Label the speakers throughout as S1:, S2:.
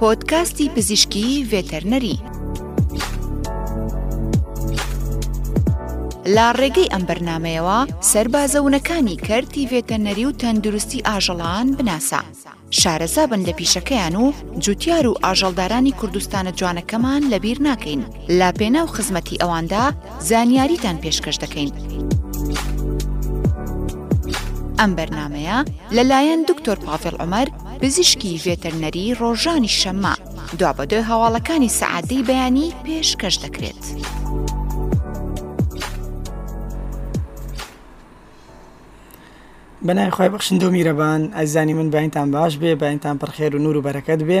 S1: پۆدکاستی پزیشکی ڤێتەرنەری لە ڕێگەی ئەم بەرنمەیەوە سەربازەونەکانی کەرتی ڤێتەنەری و تەندروستی ئاژەڵان بناسە. شارەزابن لە پیشەکەیان و جوتیار و ئاژەڵدارانی کوردستانە جوانەکەمان لەبیر ناکەین. لە پێناو خزمەتی ئەواندا زانیاریتان پێشکەش دەکەین. ئەم بەرنامەیە لەلایەن دکتۆر پاڤێڵ عومەر پزیشکی ڤێتەرنەری ڕۆژانی شەممە دوابەدوای هەواڵەکانی سەعادەی بەیانی پێشکەش دەکرێت.
S2: بەنای خی بەخشندۆ میرەبان ئەزانی من باینتان باش بێ باینتان پڕخێر و نور و بەرەکەت بێ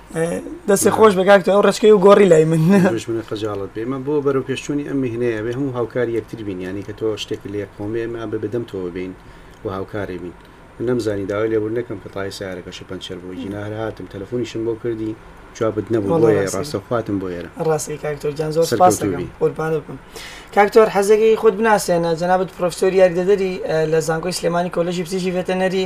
S2: دەستی خۆش بە کاکتە ئەو ڕچکەی و گۆڕی لای من منە
S3: خەجاڵت بێمە بۆ بەرەو پێشچوونی ئەم میهنەیە بێ هەموو هاوکار یەکتر بین ینی کە تۆ شتێک لێ قۆمێ ما بە بدەم تۆ بین و هاوکارێ بین نەمزانی داوای لێبوون نەکەم کە تای سارەکەش پەنچەر بۆ جینا هەر هاتم تەلفۆنیشم بۆ کردی جوابت نەبوو ڕاستە خواتم بۆ ێرە
S2: ڕاستی کاکتۆر جان زۆر قوربان بکەم کاکتۆر حەزەکەی خۆت بناسێنە جەنابەت پرۆفسۆری یاریدەدەری لە زانکۆی سلێمانی کۆلژی پزیژی
S3: ڤێتەنەری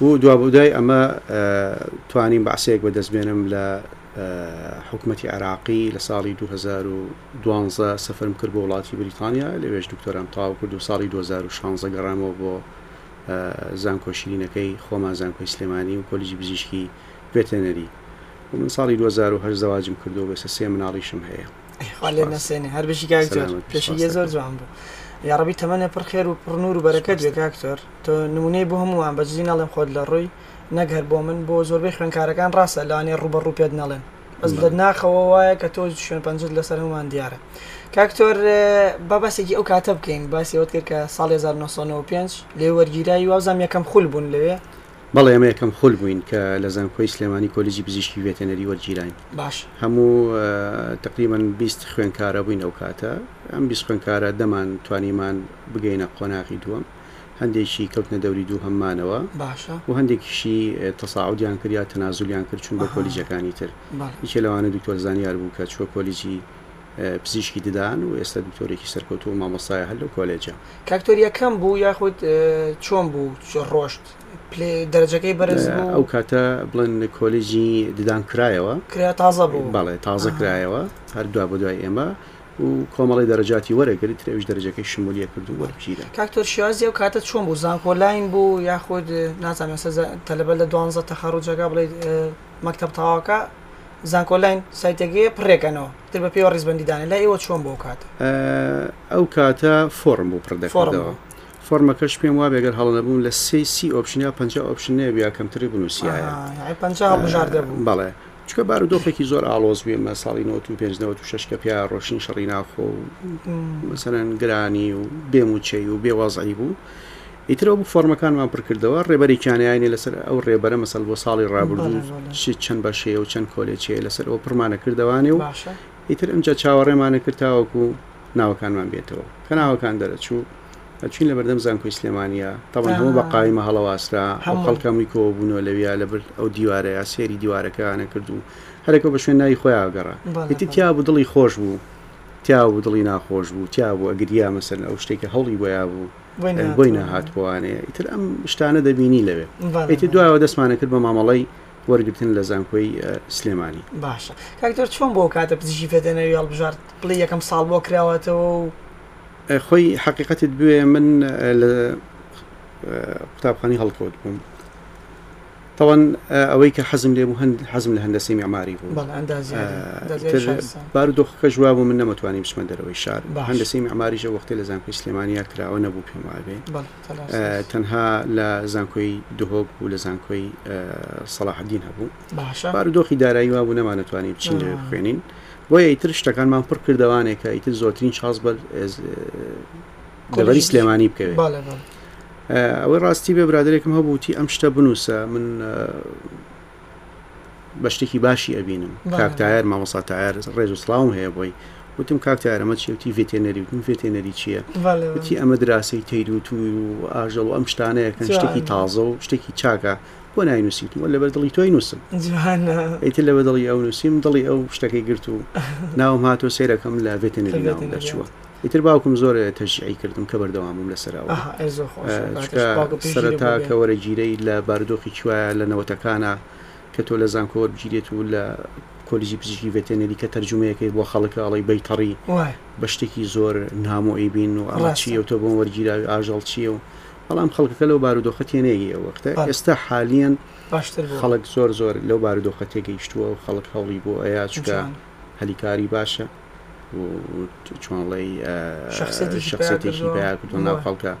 S3: و دوابەدوای ئەمە توانیم بەعسێک بەدەست بێنم لە حکوومەتی عێراقی لە ساڵی 2012 سەفرم کرد بۆ وڵاتی بریتانیا لەوێش دکتۆرام تاو کرد و ساڵی 2016 گەڕامەوە بۆ زانکۆ شیرینەکەی خۆمان زانکۆی سلێمانی و کۆلیجی بزیشکی پێتێنەری و من ساڵی 2010 زەواجم کردو بەسە سێ مناڵیشم هەیە
S2: لێنەسێنێ هەر بژی کاک جۆر پێشگیە زۆر جوان بوو یاڕبی تەمەە پڕ خێر و پڕنور و بەرەکەت بێ کاک زۆر تۆ نمونەی بۆ هەمووان بەجزی ناڵێم خۆت لە ڕووی نەگەر بۆ من بۆ زۆربەی خوێنکارەکان ڕاستە لەوانێ ڕوبە ڕوو پێت نەڵێن بەس لە ناخەوە وایە کە تۆ شوێن پەنجت لەسەر هەمووان دیارە کاکتۆر بە بەسێکی ئەو کاتە بکەین باسی ئەوت کرد کە ساڵی 1995 لێ وەرگیرای وازام یەکەم خول بوون لەوێ
S3: بەڵێ ئەمە یەکەم خول بووین کە لە زانکۆی سلێمانی کۆلیجی پزیشکی ڤێتێنەری وەرگیراین
S2: باش
S3: هەموو تقریبان بیست خوێنکارە بووین ئەو کاتە ئەم بیست خوێنکارە دەمان توانیمان بگەینە قۆناغی دووەم هەندێکی کەوتنە دەوری دوو هەممانەوە
S2: باشە
S3: و هەندێکیشی تەساعودیان کرد یا تەنازولیان کرد چون بە کۆلیجەکانی تر بەڵێ یەکێ لەوانە دکتۆر زانیار بوو کە چووە کۆلیجی پزیشکی ددان و ئێستا دکتۆرێکی سەرکەوتوو و مامۆستایە هەر لەو کۆلێجە.
S2: کاک تۆر یەکەم بوو یاخود چۆن بوو ڕۆشت پلە دەرەجەکەی بەرز بوو؟
S3: ئەو کاتە بڵێن کۆلێجی ددان کرایەوە.
S2: کرا تازە بوو.
S3: بەڵێ تازە کرایەوە هەر دوا بە دوای ئێمە و کۆمەڵی دەرەجاتی وەرەگرت تر ئەویش دەرەجەکەی شمولیەت کرد و وەرگیرا.
S2: کاک تۆر شێوازی ئەو کاتە چۆن بوو زانکۆلاین بوو یاخود نازانم ئێستا تەلەبە لە دوانزە تەخەڕوجەکە بڵێ مەکتەب تەواوکە زانکۆلاین سایتەگەیە پڕێکەنەوە تر بە پێوە ڕیزبەندی دانێ لای ئێوە چۆن بۆ کات
S3: ئەو کاتە فۆرم بۆ پڕدەکردەوە فۆرمەکەش پێم وا بێگەر هەڵە نەبوون لە سی سی ئۆپشنیا پ ئۆپشن نەبیا کەمتری بنووسیایە بەڵێ چکە بار و دۆخێکی زۆر ئالۆز بێ مە ساڵی 95 شش کە پیا ڕۆشنی شەڕی ناخۆ و مەسەرەن گرانی و بێموچەی و بێوازایی بوو ئیتر ئەو فۆرمەکانمان پر کردەوە، رێبەرێکیان یاینێ لەسەر ئەو رێبەرە مەسەل بۆ ساڵی رابردوو چ چەند بەشێیە و چەند کۆلێچەیە لەسەر ئەوە پرمانە کردەوانێ و ئیتر ئەمجا چاوەڕێمانە کرد تاوەکو ناوەکانمان بێتەوە کە ناوەکان دەرەچوو ئەچوین لە بەردەم زانکۆی سلێمانیە تەبەن هەموو بە قایمە هەڵەواسرا ئەو خەڵکە مووی کۆوە بوونەوە لەویا لەبر ئەو دیوارەیە سێری دیوارەکەیانە کرد و هەرەکە بە شوێن ناوی خۆیان گەڕا ئیتی تیا بوو دڵی خۆش بوو تیا بوو دڵی ناخۆش بوو تیا بوو ئەگریا مەسەر ئەو شتێکە هەوڵی بۆیا بوو بۆی نەهات بۆوانەیە ئیتر ئەم شتانە دەبینی لەوێ ئیتی دوایەوە دەستمانە کرد بە مامەڵی وەرگتن لە زانکۆی سلێمانی
S2: باشە کاکتۆر چۆن بۆ کاتە پزیشی پێدەنەوی هەڵبژارد بڵێ یەکەم ساڵ بۆ کراوەتەوە و
S3: خۆی حقیقەتت بوێ من لە قوتابخانی هەڵکەوت بووم تاوان ئەوەی کە حەزم لێ بوو هەند حەزم لە هەندەسی میعماری بوو بار دۆخەکە ژوا بوو من نەمەتوانی بچمە دەرەوەی شار هەندەسی میعماریشە وەختی لە زانکۆی سلێمانیا کراوە نەبوو پێم وابێ تەنها لە زانکۆی دهۆک بوو لە زانکۆی سەڵاحدین هەبوو بار دۆخی دارایی وا بوو نەمانەتوانی بچین لە خوێنین بۆیە ئیتر شتەکانمان پڕ کردوانێکە ئیتر زۆرترین شاز بەر دەبەری سلێمانی بکەوێت ئەوەی ڕاستی بێ برادێکم هەبووتی ئەم شتە بنووسە من بە شتێکی باشی ئەبینم کاکتایەر مامەساتایەر ڕێز و سلااوم هەیە بۆی وتم کاکتارەمە چێتی ڤێتێنەری وتم ڤێتێنەری چییە وتی ئەمە دراسی تەیر و توی و ئاژەڵ و ئەم شتانەیە کە شتێکی تازە و شتێکی چاکە بۆ ناینوسیت وە لە بەردڵی تۆی نووسم ئیتر لە بەدڵی ئەو نووسیم دڵی ئەو شتەکەی گرت و ناوم هاتۆ سێرەکەم لە ڤێتێنەری ناوم دەرچووە ئیتر باوکم زۆر تەشجیعی کردم کە بەردەوام بم لەسەرەوە سەرەتا کە وەرەگیرەی لە باردۆخی چوایە لە نەوەتەکانە کە تۆ لە زانکۆ وەربگیرێت و لە کۆلیزی پزیشکی ڤێتێنەری کە تەرجمەیەەکەی بۆ خەڵکە ئەڵی بەیتەڕی بە شتێکی زۆر نامۆی بین و ئەڕچی و تۆ بۆم وەرگیراوی ئاژەڵ چیە و بەڵام خەڵکەکە لەو بارودۆخە تێنێگی ئەو وەختە ئێستا حالیان باشتر خەڵک زۆر زۆر لەو بارودۆخە تێگەیشتووە و خەڵک هەوڵی بۆ ئەیا چکە هەلیکاری باشە و چۆنڵی شخصێتێکی پیا کردو ناو خەڵکە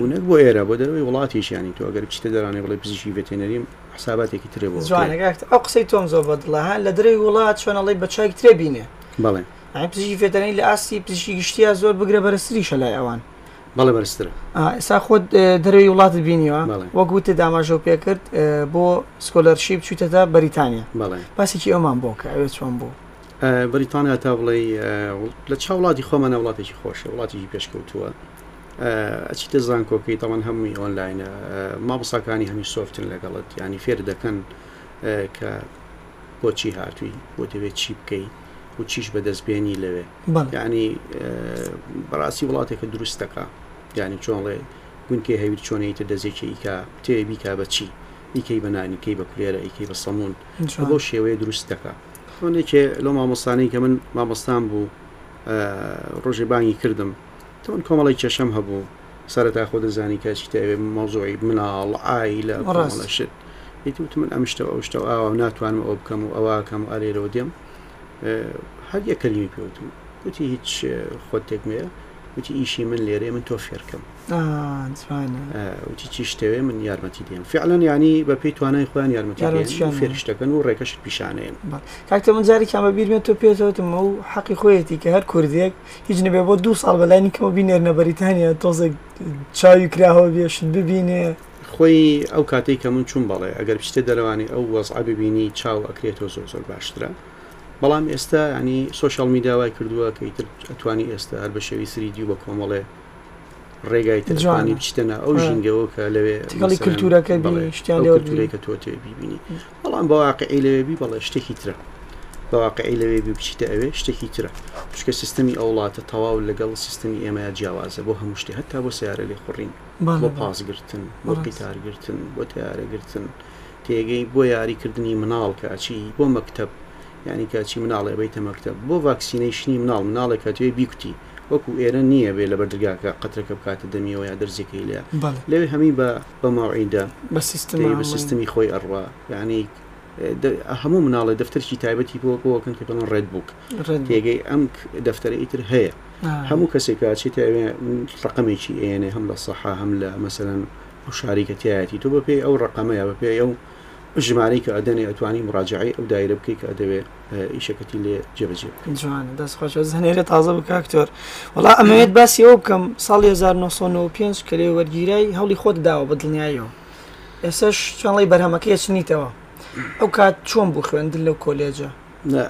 S3: و نەک بۆ ئێرە بۆ دەروی وڵاتیشیانی تۆ گەر بچتە دەرانەی بڵێ پزیشکی ڤێتێنەریم حساباتێکی ترێ بۆ
S2: ئەو قسەی تۆم زۆر بەدڵە هەن لە دەروی وڵات چۆنەڵی بەچای ترێ بینێ
S3: بڵێ
S2: پزیشکی ڤێتەنەی لە ئاستی پزیشکی گشتیا زۆر بگرە بەرزتری شەلای ئەوان
S3: بەڵێ بەرزتر
S2: ئێسا خۆت دەروی وڵاتت بینیوە وەگوتە داماژەو پێکرد بۆ سکۆلەرشیب چیتەدا بەریتانیا بەڵێ باسێکی ئەومان بۆکە ئەوێ چۆن بوو
S3: بەریتانیا تا بڵێی لە چاو وڵاتی خۆمانە وڵاتێکی خۆشە وڵاتێکی پێشکەوتووە ئەچیتە زانکۆکەی تاوان هەمووی ئۆنلاینە مامۆساکانی هەمی سۆفتن لەگەڵت ینی فێر دەکەن کە بۆچی هاتووی بۆ دەوێت چی بکەی و چیش بەدەستبێنی لەوێ ینی بەڕاستی وڵاتێکە دروستەکە ینی چۆنڵێ گونکەی هەویر چۆنیتە دەزێکی ئیکا تێ بیکا بەچی ئیکەی بەنانیکەی بە کولێرە ئیکەی بە سەمون بۆ شێوەیە دروست دەکە بەخوا یەکێ لەو مامۆستانەی کە من مامۆستام بوو ڕۆژێ بانگی کردم تۆن کۆمەڵی کێشەم هەبوو سەرەتا خۆ دەزانی کە چی تاوێ مۆزۆی مناڵ ئایلە ڕاستە شت یتوت من ئەم شتەوە ئەو شتەوە ئاوا ناتوانم ئەو بکەم و ئەوواکەم و ئارێرەوە دێم هەر یەکەلیمی پێوتم وتی هیچ خۆت تێک مێ وتی ئیشی من لێرێ من تۆ فێرکەم وتی چیشتەوێ من یارمەتی دێم فعلەن ینی بە پێی توانای خۆیان یارمەتیان فێرشتەکەن و ڕێکەش پیشانەیە
S2: کاکتە من جاری کامە بیرمێت تۆ پێێتەوەتم و حەقی خۆیەتی کە هەر کوردێک هیچ نەبێ بۆ دو ساڵ بەلانی کەەوە بینێرنە بەریتانیا تۆزێک چاوی کراوە بێشت ببینێ
S3: خۆی ئەو کاتێک کە من چوون بەڵێ ئەگەر پشتە دەرەوانی ئەو وەزع ببینی چاو ئەکرێتەوە زۆر زۆر باشترە بەڵام ئێستا ینی سوۆشال میداوای کردووە کە ئیتر ئەتوانی ئێستا هەر بە شێوی سریدی و بە کۆمەڵێ ڕێگای ترجوانی بچتە نە ئەو ژینگەوە کە لەوێ تگەڵی
S2: کللتورەکە
S3: بڵێشتیان لەوەرەی کە تۆ تێ بیبینی بەڵام بەواقعی لەوێبی بەڵێ شتێکی ترە بەواقعی لەوێ بچیتە ئەوێ شتێکی ترە شکە سیستمی ئەو وڵاتە تەواو لەگەڵ سیستمی ئێمەیە جیاوازە بۆ هەموو شتی هەتا بۆ سیارە لێ خوڕین بۆ پاسگرتن بۆ قیتارگرتن بۆ تیارەگرتن تێگەی بۆ یاریکردنی مناڵ کاچی بۆ مەکتب ینی کاچی مناڵێ بیتە مەکتب بۆ ڤاکسینەیشنی مناڵ مناڵێک کاتێ بیکوتی وەکو ئێرە نیە بێ لەبەر درگاکە قەترەکە بکاتە دەمیەوە یا دەرزیەکەی لێ بەڵێ. لەوێ هەمی بە بە مەوعیدە
S2: بە سیستمە دەی
S3: بە هەمووی. سیستمی خۆی ئەڕوا یانی دە هەموو مناڵێ دەفتەرکی تایبەتی بۆ بۆ کەن کە پێڵێن ڕێد بووک ڕێد بوو. تێگەی ئەم ک دەفتەرە ئیتر هەیە ئا. هەموو کەسێک کە ئەچێتێ ئەوێ ڕەقەمێکی ئەیەنێ هەم لە سەحا هەم لە مەسەلەن ئەو شاری کە تیایەتی تۆ بە پێی ئەو ڕەقەمەیا بە پێی ئەو ژمارەی کە ئەدەنێ ئەتوانی مڕاجەعەی ئەو دایرە بکەی کە ئەدەوێ ئیشەکەتی لێ جێبەجێ
S2: بکەین جوان دەست خۆش زانێرە تازە بوو کاکتۆر وڵا ئەمەوێت باسی ئەو بکەم ساڵی 1995 کە لێ وەرگیرای هەڵی خۆت داوە بە دڵنیاییەوە ئێسش چۆنڵی بەرهەمەکە چنیتەوە ئەو کات چۆن بوو خوێندن لەو کۆلێجە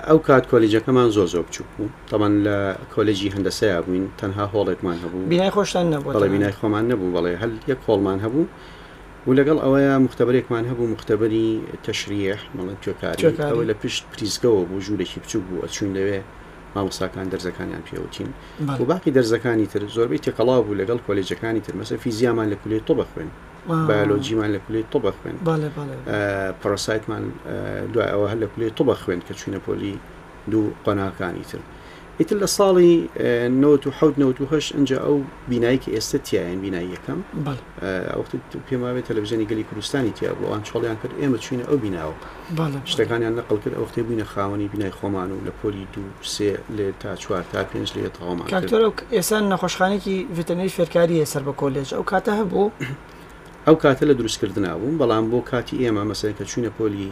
S3: ئەو کات کۆلیجەکەمان زۆ زۆ بچوک بوو تەمان لە کۆلێجی هەندەسەیە بووین تەنها هۆڵێکمان هەبوو
S2: بینای خۆشتان نەبوو
S3: بەڵێ بینای خۆمان نەبوو بەڵێ هەل یەک هۆڵمان هەبوو و لەگەڵ ئەوەیا موختەبەرێکمان هەبوو موختەبەری تەشریح مەڵێن توێکاری ئەوە لە پشت پریزگەوە بوو ژوورێکی بچووک بوو ئەچووین لەوێ مامۆساکان دەرزەکانیان پێوتین و باقی دەرزەکانی تر زۆربەی تێکەڵاو بوو لەگەڵ کۆلێجەکانی تر مەسە فیزیامان لە کولی طبە خوێن بایۆلۆجیمان لە کولی طبە خوێن پەرۆسایتمان دوای ئەوە هەر لە کولی طبە خوێن کە چوینە پۆلی دوو قۆناغەکانی تر ئیتر لە ساڵی 1970 ئەجا ئەو بینایی کە ئێستا تیایەن بینایی یەکەم ئەوخت پێماوێت تەلەڤزیۆنی گەلی کوردستانی تیا بۆ ئەم چۆڵیان کرد ئێمە چوینە ئەو بیناوە شتەکانیان نەقل کرد ئەوختی بووینە خاوەنی بینای خۆمان و لە پۆلی دو سێ لێ تا چوار تا پێنج لێ تەوامان
S2: ئێسان نەخۆشخانێکی ڤتەنەری فێرکاریە سەر بە کۆلێژ ئەو کاتە هەبوو
S3: ئەو کاتە لە دروست کردنا بووم بەڵام بۆ کاتی ئێمە مەسەلەن کە چوینە پۆلی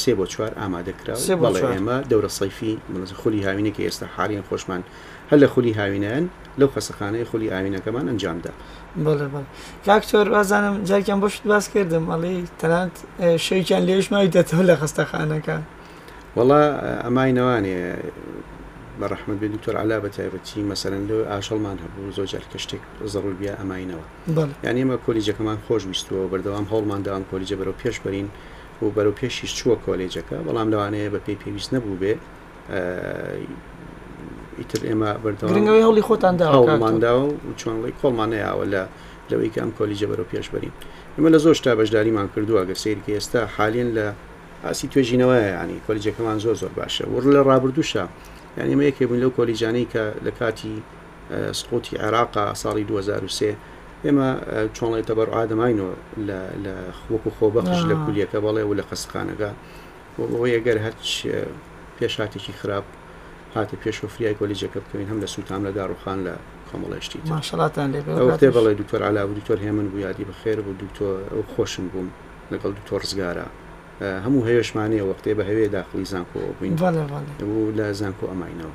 S3: سێ بۆ چوار ئامادە کرا و بەڵێ ئێمە دەورە صیفی خولی هاوینە کە ئێستا حالیەن خۆشمان هەر لە خولی هاوینەن لەو خەسەخانەیە خولی ئاوینەکەمان ئەنجام
S2: دا. بەڵێ بەڵێ کاک تۆر وازانم جارکیان بۆشت باس کردم ئەڵێ تەنانەت شەویان لێش ماویتەتەوە لە خەستەخانەکە
S3: وەڵا ئەمای نەوانێ بەڕەحمەت بێ دکتۆر علا بە تایبەتی مەسەرەن لەوەی ئاژەڵمان هەبوو زۆجار کە شتێک زەڕوبیا ئەماینەوە یانی ئێمە کۆلیجەکەمان خۆش ویستووە و بەردەوام هەوڵمان دا ئەم کۆلیجە بەرەو پێش بەرین و بەرەو پێشیش چووە کۆلێجەکە، بەڵام لەوانەیە بە پێی پێویست نەبووبێ ئیتر ئێمە
S2: بەردەوام گرنگەوەی هەوڵی خۆتان
S3: دا کاکە. هەوڵمان داوە و چۆنڵی کۆڵمان نەیاوە لە لەوەی کە ئەم کۆلیجە بەرەو پێش بەرین ئێمە لە زۆر شتا بەشداریمان کردووە گەر سەیر کە ئێستا حالین لە ئاستی توێژینەوەیە یانی کۆلیجەکەمان زۆر زۆر باشە وڕ لە ڕابردووشە یانی ئێمە یەکێ بووین لەو کۆلیجانەی کە لە کاتی سقوتی عێراقە ساڵی دوو هەزار و سێ ئێمە چۆنڵێ تەبەرعا دەماینەوە لە وەک و خۆبەخش لە کولیەکە بەڵێ و لە قەسخانەکە بۆی ئەگەر هەرچ پێشاتێکی خراپ هاتە پێش و فریای کۆلیجەکە بکەین هەم لە سووتام لە داڕوخان لە کۆمەڵێشتی
S2: ماشڵاتان
S3: لێبێ بەڵێ دکتۆر علا و دکتۆر هێمن بوو یادی بەخێر بوو دکتۆر ئەو خۆشم بووم لەگەڵ دکتۆر ڕزگارە هەموو هەیەشمانەیە وەختێ بە هەوێ داخلی زانکۆ بووین لە زانکۆ ئەماینەوە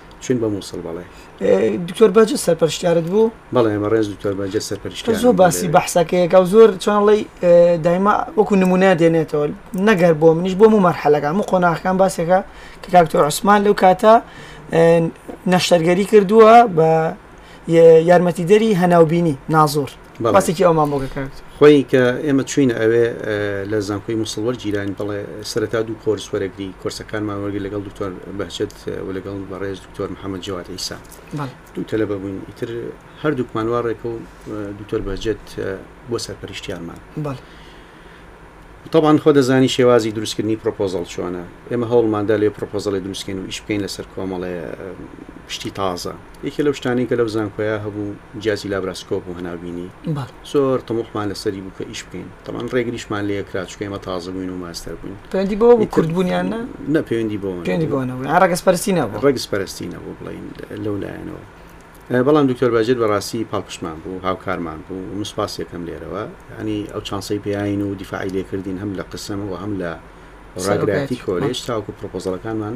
S3: چوین بە موسڵ بەڵێ
S2: دکتۆر بەجە سەرپەرشتیارت بوو
S3: بەڵێ بەڕێز دکتۆر بەجە سەرپەرشت
S2: زۆر باسی بەحسەکەیەکە و زۆر چۆنڵی دایما وەکو نمونە دێنێتەوە نەگەر بۆ منیش بۆ و مەرحەلەکان و قۆناغەکان باسێکە کە کاکتۆر عوسمان لەو کاتە نەشتەرگەری کردووە بە یارمەتیدەری هەناوبینی نازۆر باسێکی ئەومان بۆ کاکتۆر
S3: خۆی کە ئێمە چوینە ئەوێ لە زانکۆی مسڵوەر جیران بڵێ سەرتا دوو کۆرس وەرەگری کۆرسەکانمان وەرگری لەگەڵ دکتۆر بەهجد و لەگەڵ بەڕێز دکتۆر محەممەد جواد ئیسا دوو تەلە بەبووین ئیتر هەردووکمان واڕێکە و دکتۆر بەهجد بۆ سەرپەریشتیانمان. تەبعەن خۆ دەزانی شێوازی دروستکردنی پرۆپۆزەڵ چۆنە ئێمە هەوڵماندا لێ پرۆپۆزەڵێ دروستکەین و ئیش بکەین لەسەر کۆمەڵێ شتی تازە یەکێ لەو شتانەی کە لەو زانکۆیا هەبوو جیازی لابراسکۆپ بوو هەناوبینی زۆر تەموحمان لەسەری بوو کە ئیش بکەین تەمان ڕێگریشمان لێ کراچکەمە تازە بووین و ماستەر بووین
S2: پێندی بۆ بوو کردبوونیان
S3: نە پێوەندی بۆ
S2: ڕگەز پرستی نەبوو
S3: ڕگەز پرستی نەبوو بڵین لەو لایەنەوە بەڵام دکتۆر باجر بەڕاستی پاڵپشتمان بوو هاوکارمان بوو من سوپاسی ئەکەم لێرەوە یانی ئەو چانسەی پێیاین و دیفاعی لێ کردین هەم لە قسەم و هەم لە ڕاگرایەتی کۆلێژ تاوەکو پرۆپۆزەڵەکانمان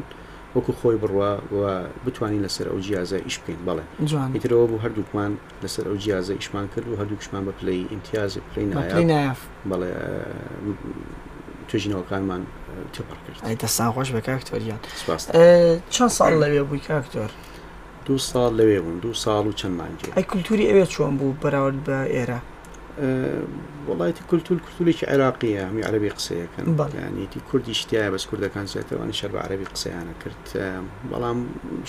S3: وەکو خۆی بڕوا و بتوانین لەسەر ئەو جیازە ئیش بکەین بەڵێ جوان ئیترەوە بوو هەردووکمان لەسەر ئەو جیازە ئیشمان کرد و هەردووکشمان بە پلەی ئیمتیاز و پلەی نایاب نایاف بەڵێ توێژینەوەکانمان تێپەڕ کرد.
S2: ئەی دەستان خۆش بێ کاک تۆر گیان سوپاس. چەند ساڵ لەوێ بووی کاک
S3: تۆر؟ دوو ساڵ لەوێ بووم، دوو ساڵ و چەند مانگێ.
S2: ئەی کولتووری ئەوێ چۆن بوو بەراورد بە ئێرە؟
S3: وڵایەتی کولتوور کولتوورێکی عێراقیە هەمی عەربی قسەیەکەن بەڵیانیتی کوردی شتایە بەس کوردەکان زیاترەوانی شەر بە عەربی قسەیانە کرد بەڵام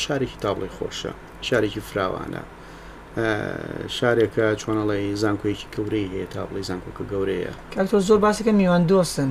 S3: شارێکی تابڵی خۆشە شارێکی فراوانە شارێکە چۆنەڵی زانکۆیەکی گەورەی هەیە تابڵی زانکۆکە گەورەیە
S2: کاکتۆ زۆر باسەکە میوان
S3: دۆسن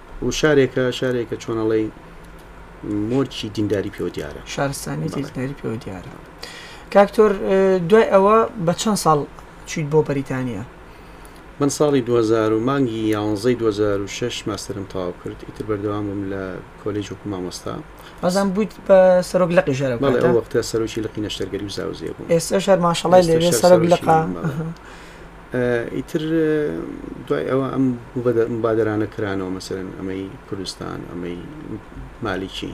S3: و شارێکە شارێکە چۆنەڵی مۆرکی دینداری پێوە دیارە
S2: شارستانی دینداری پێوە دیارە کاکتۆر دوای ئەوە بە چەند ساڵ چیت بۆ بەریتانیا
S3: من ساڵی 2000 و مانگی یانزەی 2006 ماسترم تەواو کرد ئیتر بەردەوام بووم لە کۆلێژ و مامۆستا
S2: ئازان بوویت بە سەرۆک لەقی ژەرە
S3: وەختە سەرۆکی لەقی نەشتەرگەری و زاوزێ بوو
S2: ئێستا شەر ماشەڵای لێ سەرۆک لەقا
S3: ئیتر دوای ئەوە ئەم مبادرانە کرانەوە مەسەرەن ئەمەی کوردستان ئەمەی مالیکی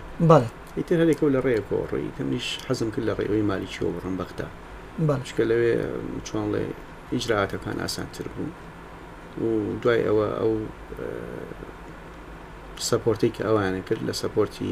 S3: ئیتر هەرێکە و لە ڕێکەوە ڕێی کەمیش حەزم کرد لە ڕێەوەی مالیکیەوە بڕم بەغدا باشکە لەوێ چۆنڵێ ئیجراتەکان ئاسانتر بوو و دوای ئەوە ئەو سەپۆرتی کە ئەوانە کرد لە سەپۆرتی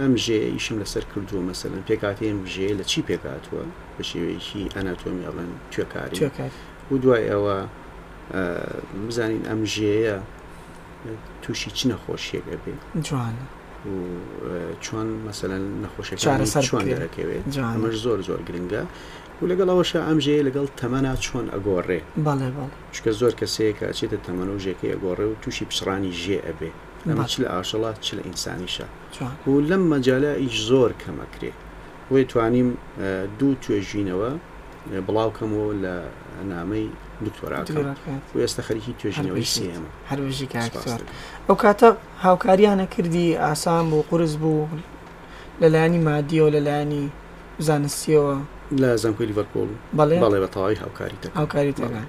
S3: ئەم ژێیە ئیشم لەسەر کردووە مەسەلەن پێکهاتەی ئەم ژێیە لە چی پێکهاتووە بە شێوەیەکی ئەناتۆمی ئەڵێن توێکاری توێکار و دوای ئەوە ئە، بزانین ئەم ژێیە تووشی چ نەخۆشیەک ئەبێ
S2: جوانە
S3: و ئە، چۆن مەسەلەن نەخۆشەکانی چارەسەر چۆن بکرێ. دەرەکەوێ جوانە. ئەمەش زۆر زۆر گرنگە و لەگەڵ ئەوەشە ئەم ژێیە لەگەڵ تەمەنا چۆن ئەگۆڕێ بەڵێ بەڵێ چونکە زۆر کەسەیەکە ئەچێتە تەمەن و ژێکەی ئەگۆڕێ و تووشی پچڕانی ژێ ئەبێ ئەمە چ لە ئاژەڵە چ لە ئینسانیشە و لەم مەجالە ئیش زۆر کەمە کرێ بۆی توانیم دوو توێژینەوە بڵاوکەمەوە لە نامەی دکتۆراکە و ئێستا خەریکی توێژینەوەی سێمە
S2: هەروژی کاکسۆر ئەو کاتە هاوکاریانە کردی ئاسان بوو قرس بوو لەلایانی مادیەوە لەلایانی زانستیەوە
S3: لە زانکۆی لیڤەرپۆڵ
S2: بەڵێ
S3: بەڵێ بە تەواوی هاوکاری
S2: هاوکاری تەکان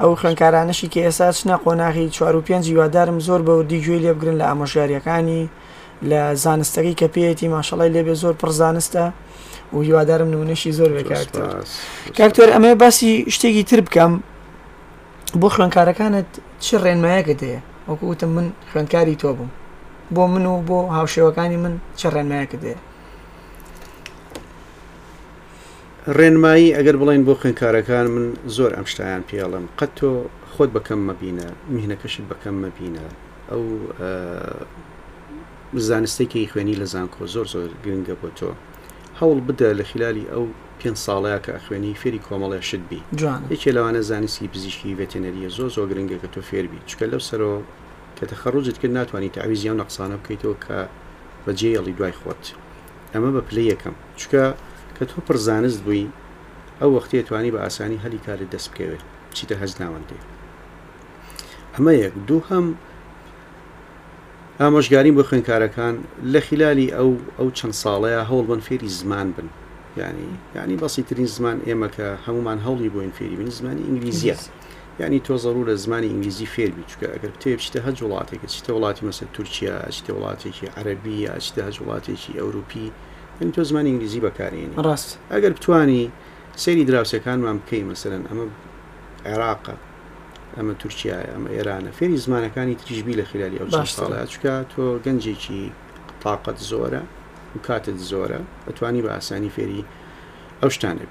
S2: ئەو خوێندکارانەشی کە ئێستا چنە قۆناغی چوار و پێنج هیوادارم زۆر بە وردی گوێی لێ بگرن لە ئامۆژگارییەکانی لە زانستەکەی کە پێیەتی ماشەڵای لێ بێ زۆر پڕ زانستە و هیوادارم نمونەشی زۆر بێ کاکتۆر سوپاس کاکتۆر ئەمەیە باسی شتێکی تر بکەم بۆ خوێندکارەکانت چ ڕێنمایەکت هەیە وەکو وتم من خوێندکاری تۆ بووم بۆ من و بۆ هاوشێوەکانی من چ ڕێنمایەکت هەیە
S3: ڕێنمایی ئەگەر بڵێن بۆ خوێنکارەکان من زۆر ئەم شتایان پێ ئەڵێم قەت تۆ خۆت بە کەم مەبینە میهنەکەشت بە کەم مەبینە ئەو زانستەی کەی خوێنی لە زانکۆ زۆر زۆر گرنگە بۆ تۆ هەوڵ بدە لە خلالی ئەو پێ ساڵەیە کە ئەخوێنی فێری کۆمەڵێ شت بی یەکێ لەوانە زانستی پزیشکی ڤێتێنەریە زۆر زۆر گرنگە کە تۆ فێربی چکە لەو سەرۆ کە تەخەڕوجت کرد ناتوانانی تاویزی ئەو نەقسانە بکەیتەوە کە بەجێیەڵی دوای خۆت ئەمە بە پلەی یەکەم چونکە کە تۆ پڕ زانست بووی ئەو وەختەیە توانی بە ئاسانی هەلی کارت دەست بکەوێت بچیتە هەست ناوەندێ ئەمە یەک دوو هەم ئامۆژگاریم بۆ خوێنکارەکان لە خلالی ئەو ئەو چەند ساڵەیە هەوڵ بن فێری زمان بن ینی ینی بەسیترین زمان ئێمە کە هەمومان هەوڵی بۆین فێری بن زمانی ئینگلیزیە یانی تۆ زەرورە زمانی ئینگلیزی فێر بی چکە ئەگەر بتەوێ بچیتە هەج وڵاتێکە چیتە وڵاتی مەسە تورکیا ئەچیتە وڵاتێکی عەرەبی یا ئەچیتە هەج وڵاتێکی ئەوروپی یعنی تۆ زمانی ئینگلیزی بەکارێنی
S2: ڕاست
S3: ئەگەر بتانی سەیری دراوسێکانمان بکەی مەسەرەن ئەمە عێراقە ئەمە تورکیایە ئەمە ئێرانە فێری زمانەکانی تریژبی لە خلالی ئەو ساڵە چکە تۆ گەنجێکی تااقەت زۆرە و کاتت زۆرە ئەتوانی بە ئاسانی فێری ئەو شتانێک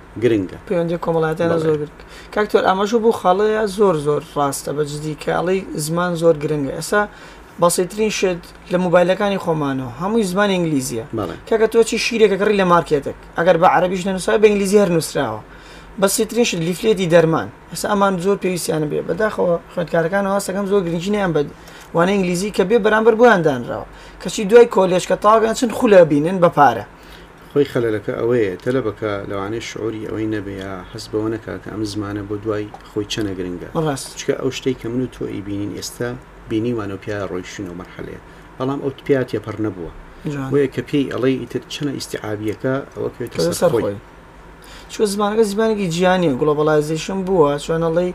S3: گرنگە. پەیوەندیە کۆمەڵایەتیانە زۆر گرنگە.
S2: کاک تۆر ئاماژە بۆ خاڵەیە زۆر زۆر ڕاستە بە جدی کە ئەڵی زمان زۆر گرنگە ئێسا بەسیترین شت لە موبایلەکانی خۆمانەوە هەمووی زمان ئینگلیزیە کەکە تۆچی شیرێکە کڕی لە مارکێتێک ئەگەر بە عربیش نەنووسای بە ئینگلیزی هەر نووسراوە بەسیترین شت لیفلێتی دەرمان ئێستا ئەمان زۆر پێویستیانە بێ بەداخەوە خوێندکارەکان واستەکەم زۆر گرنگی نیان بە وانە ئینگلیزی کە بێ بەرامبەر بۆیان دانراوە کەچی دوای کۆلێژکە تاگەن چند خولە بینن بە پارە
S3: خۆی خەلەلەکە ئەوەیە تەلەبەکە لەوانەیە شعوری ئەوەی نەبێ یا هەست بەوە نەکا کە ئەم زمانە بۆ دوای خۆی چەنە گرنگە
S2: ڕاست.
S3: چونکە ئەو شتەی کە من و تۆ ئەیبینین ئێستا بینیمان و پیایا ڕۆیشتوین ئەو مەرحەلەیە بەڵام ئەو پیا تێپەڕ نەبووە جوان. بۆیە کە پێی ئەڵێی ئیتر چەنە ئیستیعابییەکە ئەوە کەوێتە کەوتە سەر سەر خۆی.
S2: خۆی. چوە زمانەکە زمانێکی جیهانیە گڵۆبەڵایزەیشن بووە چۆن ئەڵێی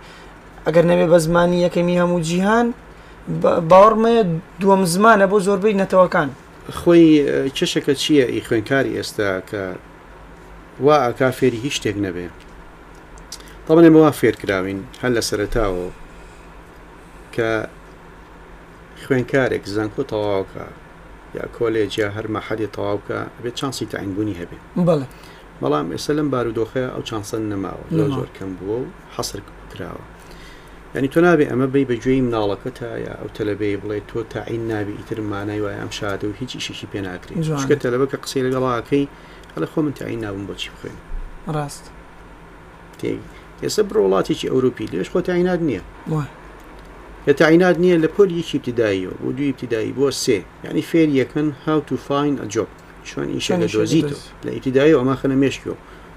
S2: ئەگەر نەبێ بە زمانی یەکەمی هەموو جیهان با باوەڕمەیە دووەم زمانە بۆ زۆربەی نەتەوەکان.
S3: خۆی چشەکە چیە ئی خوێنکاری ئێستا کە وا ئەکا فێری هیچ شتێک نەبێ طبعا ئێمە وا فێر کراوین هەر لە سەرەتاوە کە خوێنکارێک زانکۆ تەواوکە یا کۆلێجیا هەر مەحەدی تەواوکە بێت چانسی تەعینبوونی هەبێ
S2: بەڵێ
S3: بەڵام ئێستا لەم بارودۆخەیە ئەو چانسەن نەماوە زۆر زۆر کەم بووە و حەسر کراوە ینی تۆ نابێ ئەمە بی بە گوێی مناڵەکە تا یا ئەو تەلەبێ بڵێ تۆ تاعین نابی ئیتر مانای وایە ئەم شادە و هیچ ئیشێکی پێ ناکرێت شکە تەلەبە کە قسەی لەگەڵاکەی هەڵە خۆ من تاعین نابم بۆچی بخوێن
S2: ڕاست
S3: ئێستا بڕۆ وڵاتێکی ئەوروپی لێش خۆ تاینات نییە لە تاینات نییە لە پۆل یەکی ابتداییەوە بۆ دوی ابتدایی بۆ سێ ینی فێریەکەن هاو تو فاین ئەجۆب چۆن ئیشێ دەدۆزیت و لە ئیبتیدایی ئەمە خەنە مێشکی و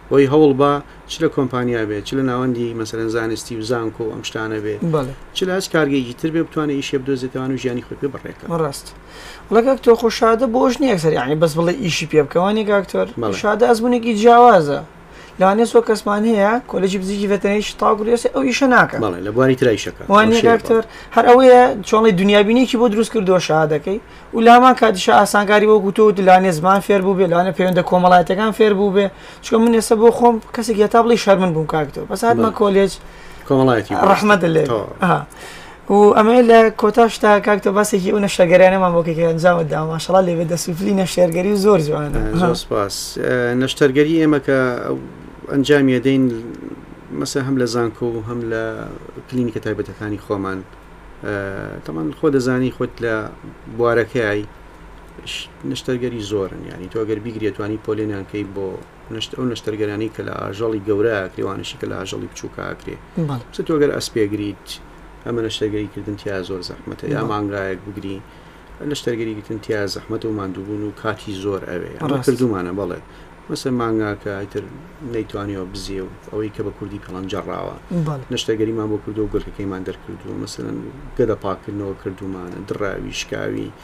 S3: بۆی هەوڵ بە چ لە کۆمپانیا بێت چ لە ناوەندی مەسەرەن زانستی و زانکۆ و ئەم شتانە بێ چ لە هەست کارگەیەکی تر بێ بتوانێت ئیشێ بدۆزێتوان و ژیانی خۆی پێ بڕێکە
S2: ڕاست لەگەک تۆ خۆشادە بۆش نیەکسەر یعنی بەس بڵێ ئیشی پێ بکەوانی گاکتۆر شادە ئەزمونێکی جیاوازە لەوانەیە زۆر کەسمان هەیە کۆلێجی بزیکی ڤێتەنەریش تاوەکو لێسێ ئەو ئیشە ناکە بەڵێ
S3: لە بواری ترای
S2: شەکە وانە ئەوشێ دکتۆر هەر ئەوەیە چۆڵی دنیابینێکی بۆ دروست کردو شادەکەی و لامان کاتیش ئاسانکاری بۆ گوتو و دلانێ زمان فێر بوو بێ لانە پەیوەندە کۆمەڵایەتەکان فێر بوو بێ چکە من ئێستا بۆ خۆم کەسێک هێتا بڵی شەرمن بووم کاکتۆ بەس هاتمە بەڵێ. کۆلێج
S3: کۆمەڵایەتی
S2: بوو. ڕەحمەت لێ تەواو. ها و ئەمەوێت لە کۆتا شتا کاک تۆ باسێکی ئەو نەشتەرگەریانەمان بۆ کەی کە ئەنجامت داوە ماشەڵا لێ بێ دەست و پلی نەشتەرگەری و زۆر جوانە زۆر
S3: سپاس نەشتەرگەری ئێمە کە ئەنجامی ئەدەین مەسە هەم لە زانکۆ و هەم لە کلینیکە تایبەتەکانی خۆمان تەمان خۆ دەزانی خۆت لە بوارەکەی نشتەرگەری زۆرن ینی تۆگەر بیگرێتوانی پۆلێنانکەی بۆ نەشت ئەو نەشتەرگەرانی کە لە ئاژەڵی گەورە ئاکرێ وانەشی کە لە ئاژەڵی بچووک ئاکرێ چ تۆگەر ئەس پێگریت ئەمە نەشتەرگەری کردن تیا زۆر زەحمەتە یا مانگایەک بگری نەشتەرگەری گرتن تیا زەحمەت و مادووبوون و کاتی زۆر ئەوێ ڕاستردومانە بەڵێ مەسە مانگاکە ئیتر نەیتوانیەوە بزیێ و ئەوەی کە بە کوردی پێڵەن جەڕاوە نەشتەگەریمان بۆ کردو گرکەکەیمان دەرکردووە مەسەن گەدە پاکردنەوە کردومانە دراوی شکاوی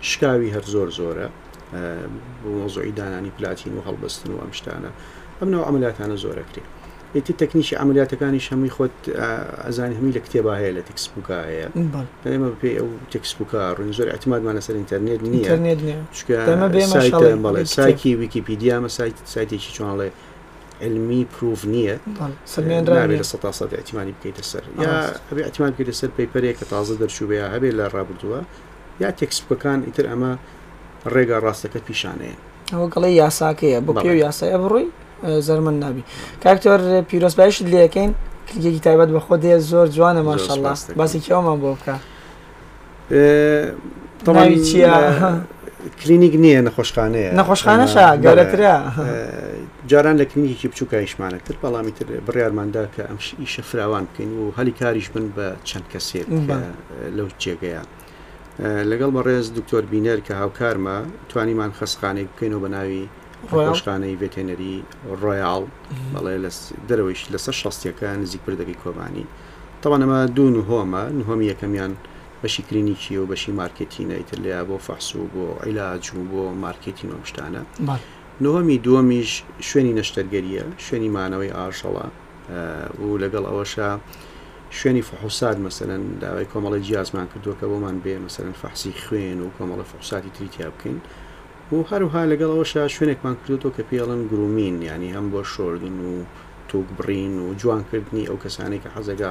S3: شکاوی هەر زۆر زۆرە بۆ مۆزوعی دانانی پلاتین و هەڵبستن و ئەم شتانە ئەم ناو ئەمەلاتانە زۆرەکرێت ئیتی تەکنیکی عملیاتەکانی شەمووی خۆت ئەزانی هەمی لە کتێبا هەیە لە تکس بووکە هەیە ئێمە پێ ئەو تکس بووکە ڕوین زۆر احتمالمان لەسەر ئینتەرنێت نییە بەڵێ سایکی ویکیپیدیا مە سایت سایتێکی چۆنڵێ علمی پروف نییە سەرێنراێ لە سە سە احتیمانی بکەیتە سەر یا ئەبێ احتیمان بکەیتە سەر پەیپەرێک کە تازە دەرچوو بێ هەبێ لە ڕابردووە یا تێکسبکەکان ئیتر ئەمە ڕێگا ڕاستەکە پیشانەیە
S2: ئەوە گەڵی یاساکەیە بۆ پێ یاسای ئەبڕووی زەرمن نابی کاکتۆر پیرۆست باشت لەکەین کلگێکی تایبەت بەخۆ دێ زۆر جوانە ماشەڵڵا باسی کێوەمان بۆ بکە تەواوی چیە
S3: کلینیک نییە نەخۆشخانەیە
S2: نەخۆشخانەشە گەورەترە
S3: جاران لە کلینیکی بچووکایشمانە کرد بەڵامی تر بڕارماندا کە ئەم ئیشە فراوان بکەین و هەلی کاریش بن بە چەند کەسێک لەو جێگەیە لەگەڵ بەڕێز دکتۆر بینەر کە هاوکارمە توانیمان خەستخانەیەک بکەینەوە بە ناوی ڕۆژخانەی ڤێتێنەری ڕۆیاڵ بەڵێ لە دەرەوەیش لەسەر شەستەکە نزیک پردەکەی کۆبانی تەوانەمە دوو نهۆمە نهۆمی یەکەمیان بەشی کلینیکی و بەشی مارکتینە ئیتر لیا بۆ فەحس و بۆ عیلاج و بۆ مارکتین و شتانە نهۆمی دووەمیش شوێنی نەشتەرگەریە شوێنی مانەوەی ئاژەڵە و لەگەڵ ئەوەشە شوێنی فحوسات مەسەن داوای کۆمەڵی جیازمان کردووە کە بۆمان بێ مەسەن فەحسی خوێن و کۆمەڵە فحوساتی تریتیا بکەین و هەروها لەگەڵ ئەوەشە شوێنێکمان کردوەوە کە پێڵن گرومین ینی هەم بۆ شۆردن و توک بڕین و جوانکردنی ئەو کەسانی کە حەزەکە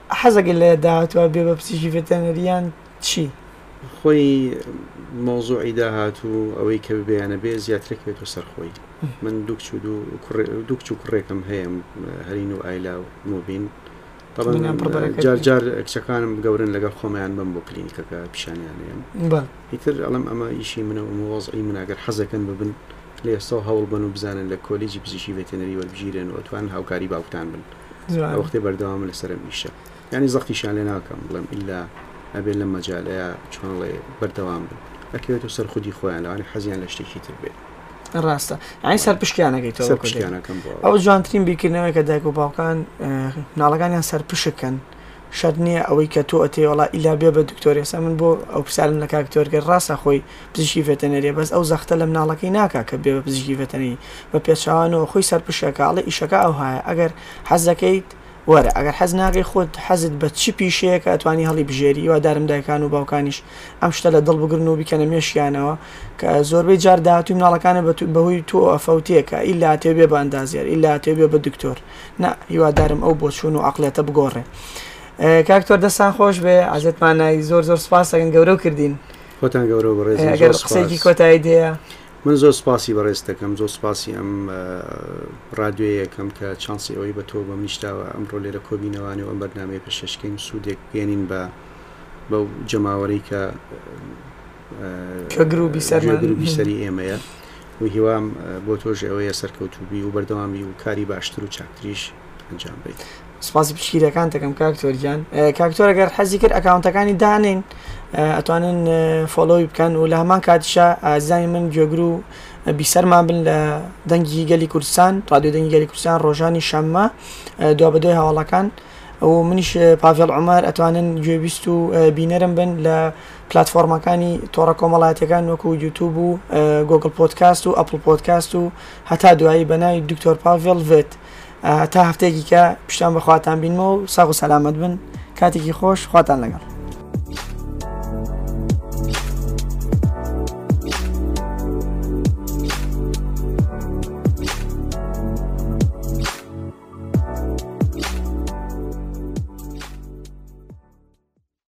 S3: حەزەکەی لە داهاتووە بێ
S2: بە پزیشکی ڤێتەنەری یان
S3: چی؟ خۆی مەوزوعی
S2: داهاتوو ئەوەی کە ببێ یا نەبێ زیاترەک بێتە سەر
S3: خۆی من دوو کچ و دوو کوڕێ دوو کچ و کوڕێکم هەیە هەرین و ئایلا و مۆبین طبعا منیان پڕ بەرەکەت جار بێ. جار کچەکانم بگەورن لەگەڵ خۆمیان بم بۆ کلینیکەکە پیشانیان نێم بەڵێ ئیتر ئەڵێم ئەمە ئیشی منە و ئەمە وەزعی منە گەر حەزەکەن ببن لە ئێستاوە هەوڵ بەن و بزانن لە کۆلیجی پزیشکی ڤێتێنەری وەربگیرێن و ئەتوانن هاوکاری باوکتان بن جوانە. ئەوەختەی بەردەوامە لەسەر ئەم ئیشە یانی زەختیشیان لێ ناکەم بڵێم ئیلا ئەبێ لەم مەجالەیە چۆنڵێ بەردەوام بن ئەکەوێتەوە سەر خودی خۆیان لەوانە حەزیان لە شتێکی تر بێت
S2: ڕاستە ئای سەر پشکیانەکەی تۆ سەر پشکیانەکەم بۆ ئەو جوانترین بیرکردنەوەی کە دایک و باوکان ناڵەکانیان سەر پشککەن شەرت نیە ئەوەی کە تۆ ئەتێی وەڵا ئیلا بێ بە دکتۆر ئێستا من بۆ ئەو پرسیارم لە کاک تۆر کرد ڕاستە خۆی پزیشکی ڤێتەنەریە بەس ئەو زەختە لە مناڵەکەی ناکا کە بێ بە پزیشکی ڤێتەنەری بە پێچەوانەوە خۆی سەرپشکەکە ئەڵێ ئیشەکە ئەوهایە ئەگەر حەز دەکەیت وەرە ئەگەر حەز ناکەی خۆت حەزت بە چ پیشەیەکە ئەتوانی هەڵیبژێری هیوادارم دایکان و باوکانیش ئەم شتە لە دڵ بگرن و بیکەنە مێشکیانەوە کە زۆربەی جار داهاتووی مناڵەکانە بە بەهۆی تۆ ئەفەوتێ کە ئیلا ئەتێ بێ بە ئەندازیار ئیلا ئەتێ بێ بە دکتۆر نا هیوادارم ئەو بۆچوون و عقلێتە بگۆڕێ کاکتۆر دەستان خۆش بێ ئازێتمان نای زۆر زۆر سپاسەکەن گەورە کردین
S3: خۆتان گەورە
S2: بەڕێزی کۆتایی دەیە
S3: من زۆر سپاسی بەڕێز دەکەم زۆر سپاسی ئەم ڕادوێیەکەم کە چانسی ئەوەی بە تۆ بە منیشتاوە ئەم ڕۆ لێرە کۆبینەوانێ و ئەم بەرنمەیە پێشەشکین سوودێک بێنین بە بەو جەماوەری کە
S2: کە
S3: گروبی سەری ئێمەیە و هیوام بۆ تۆش ئەوەیە سەرکەوتوبی و بەردەوامی و کاری باشتر و چاکتریش ئەنجام بیت
S2: سپاسی پشکیرەکان دەکەم کاکتۆرگیان کاکتۆرەگەر حەزی کرد ئەکاونتەکانی دانین ئەتوانن فۆلۆی بکەن و لە هەمان کاتیشە ئازای من گوێگر و بیسەرمان بن لە دەنگی گەلی کوردستان ڕادیو دەنگی گەلی کوردستان ڕۆژانی شەممە دو بە دوای هەواڵەکان و منیش پاڤێڵ عمر ئەتوانن گوێبیست و بینەرم بن لە پلاتفۆڕمەکانی تۆڕە کۆمەڵایەتیەکان وەکو یوتوب و گۆگڵ پۆدکاست و ئەپڵ پۆدکاست و هەتا دوایی بەناوی دکتۆر پاڤێڵ ڤێت تا هەفتەیەکی کە پیشان بەخواتان بینمەوە و ساغ و سەلامەت بن کاتێکی خۆش خواتان لەگەڵ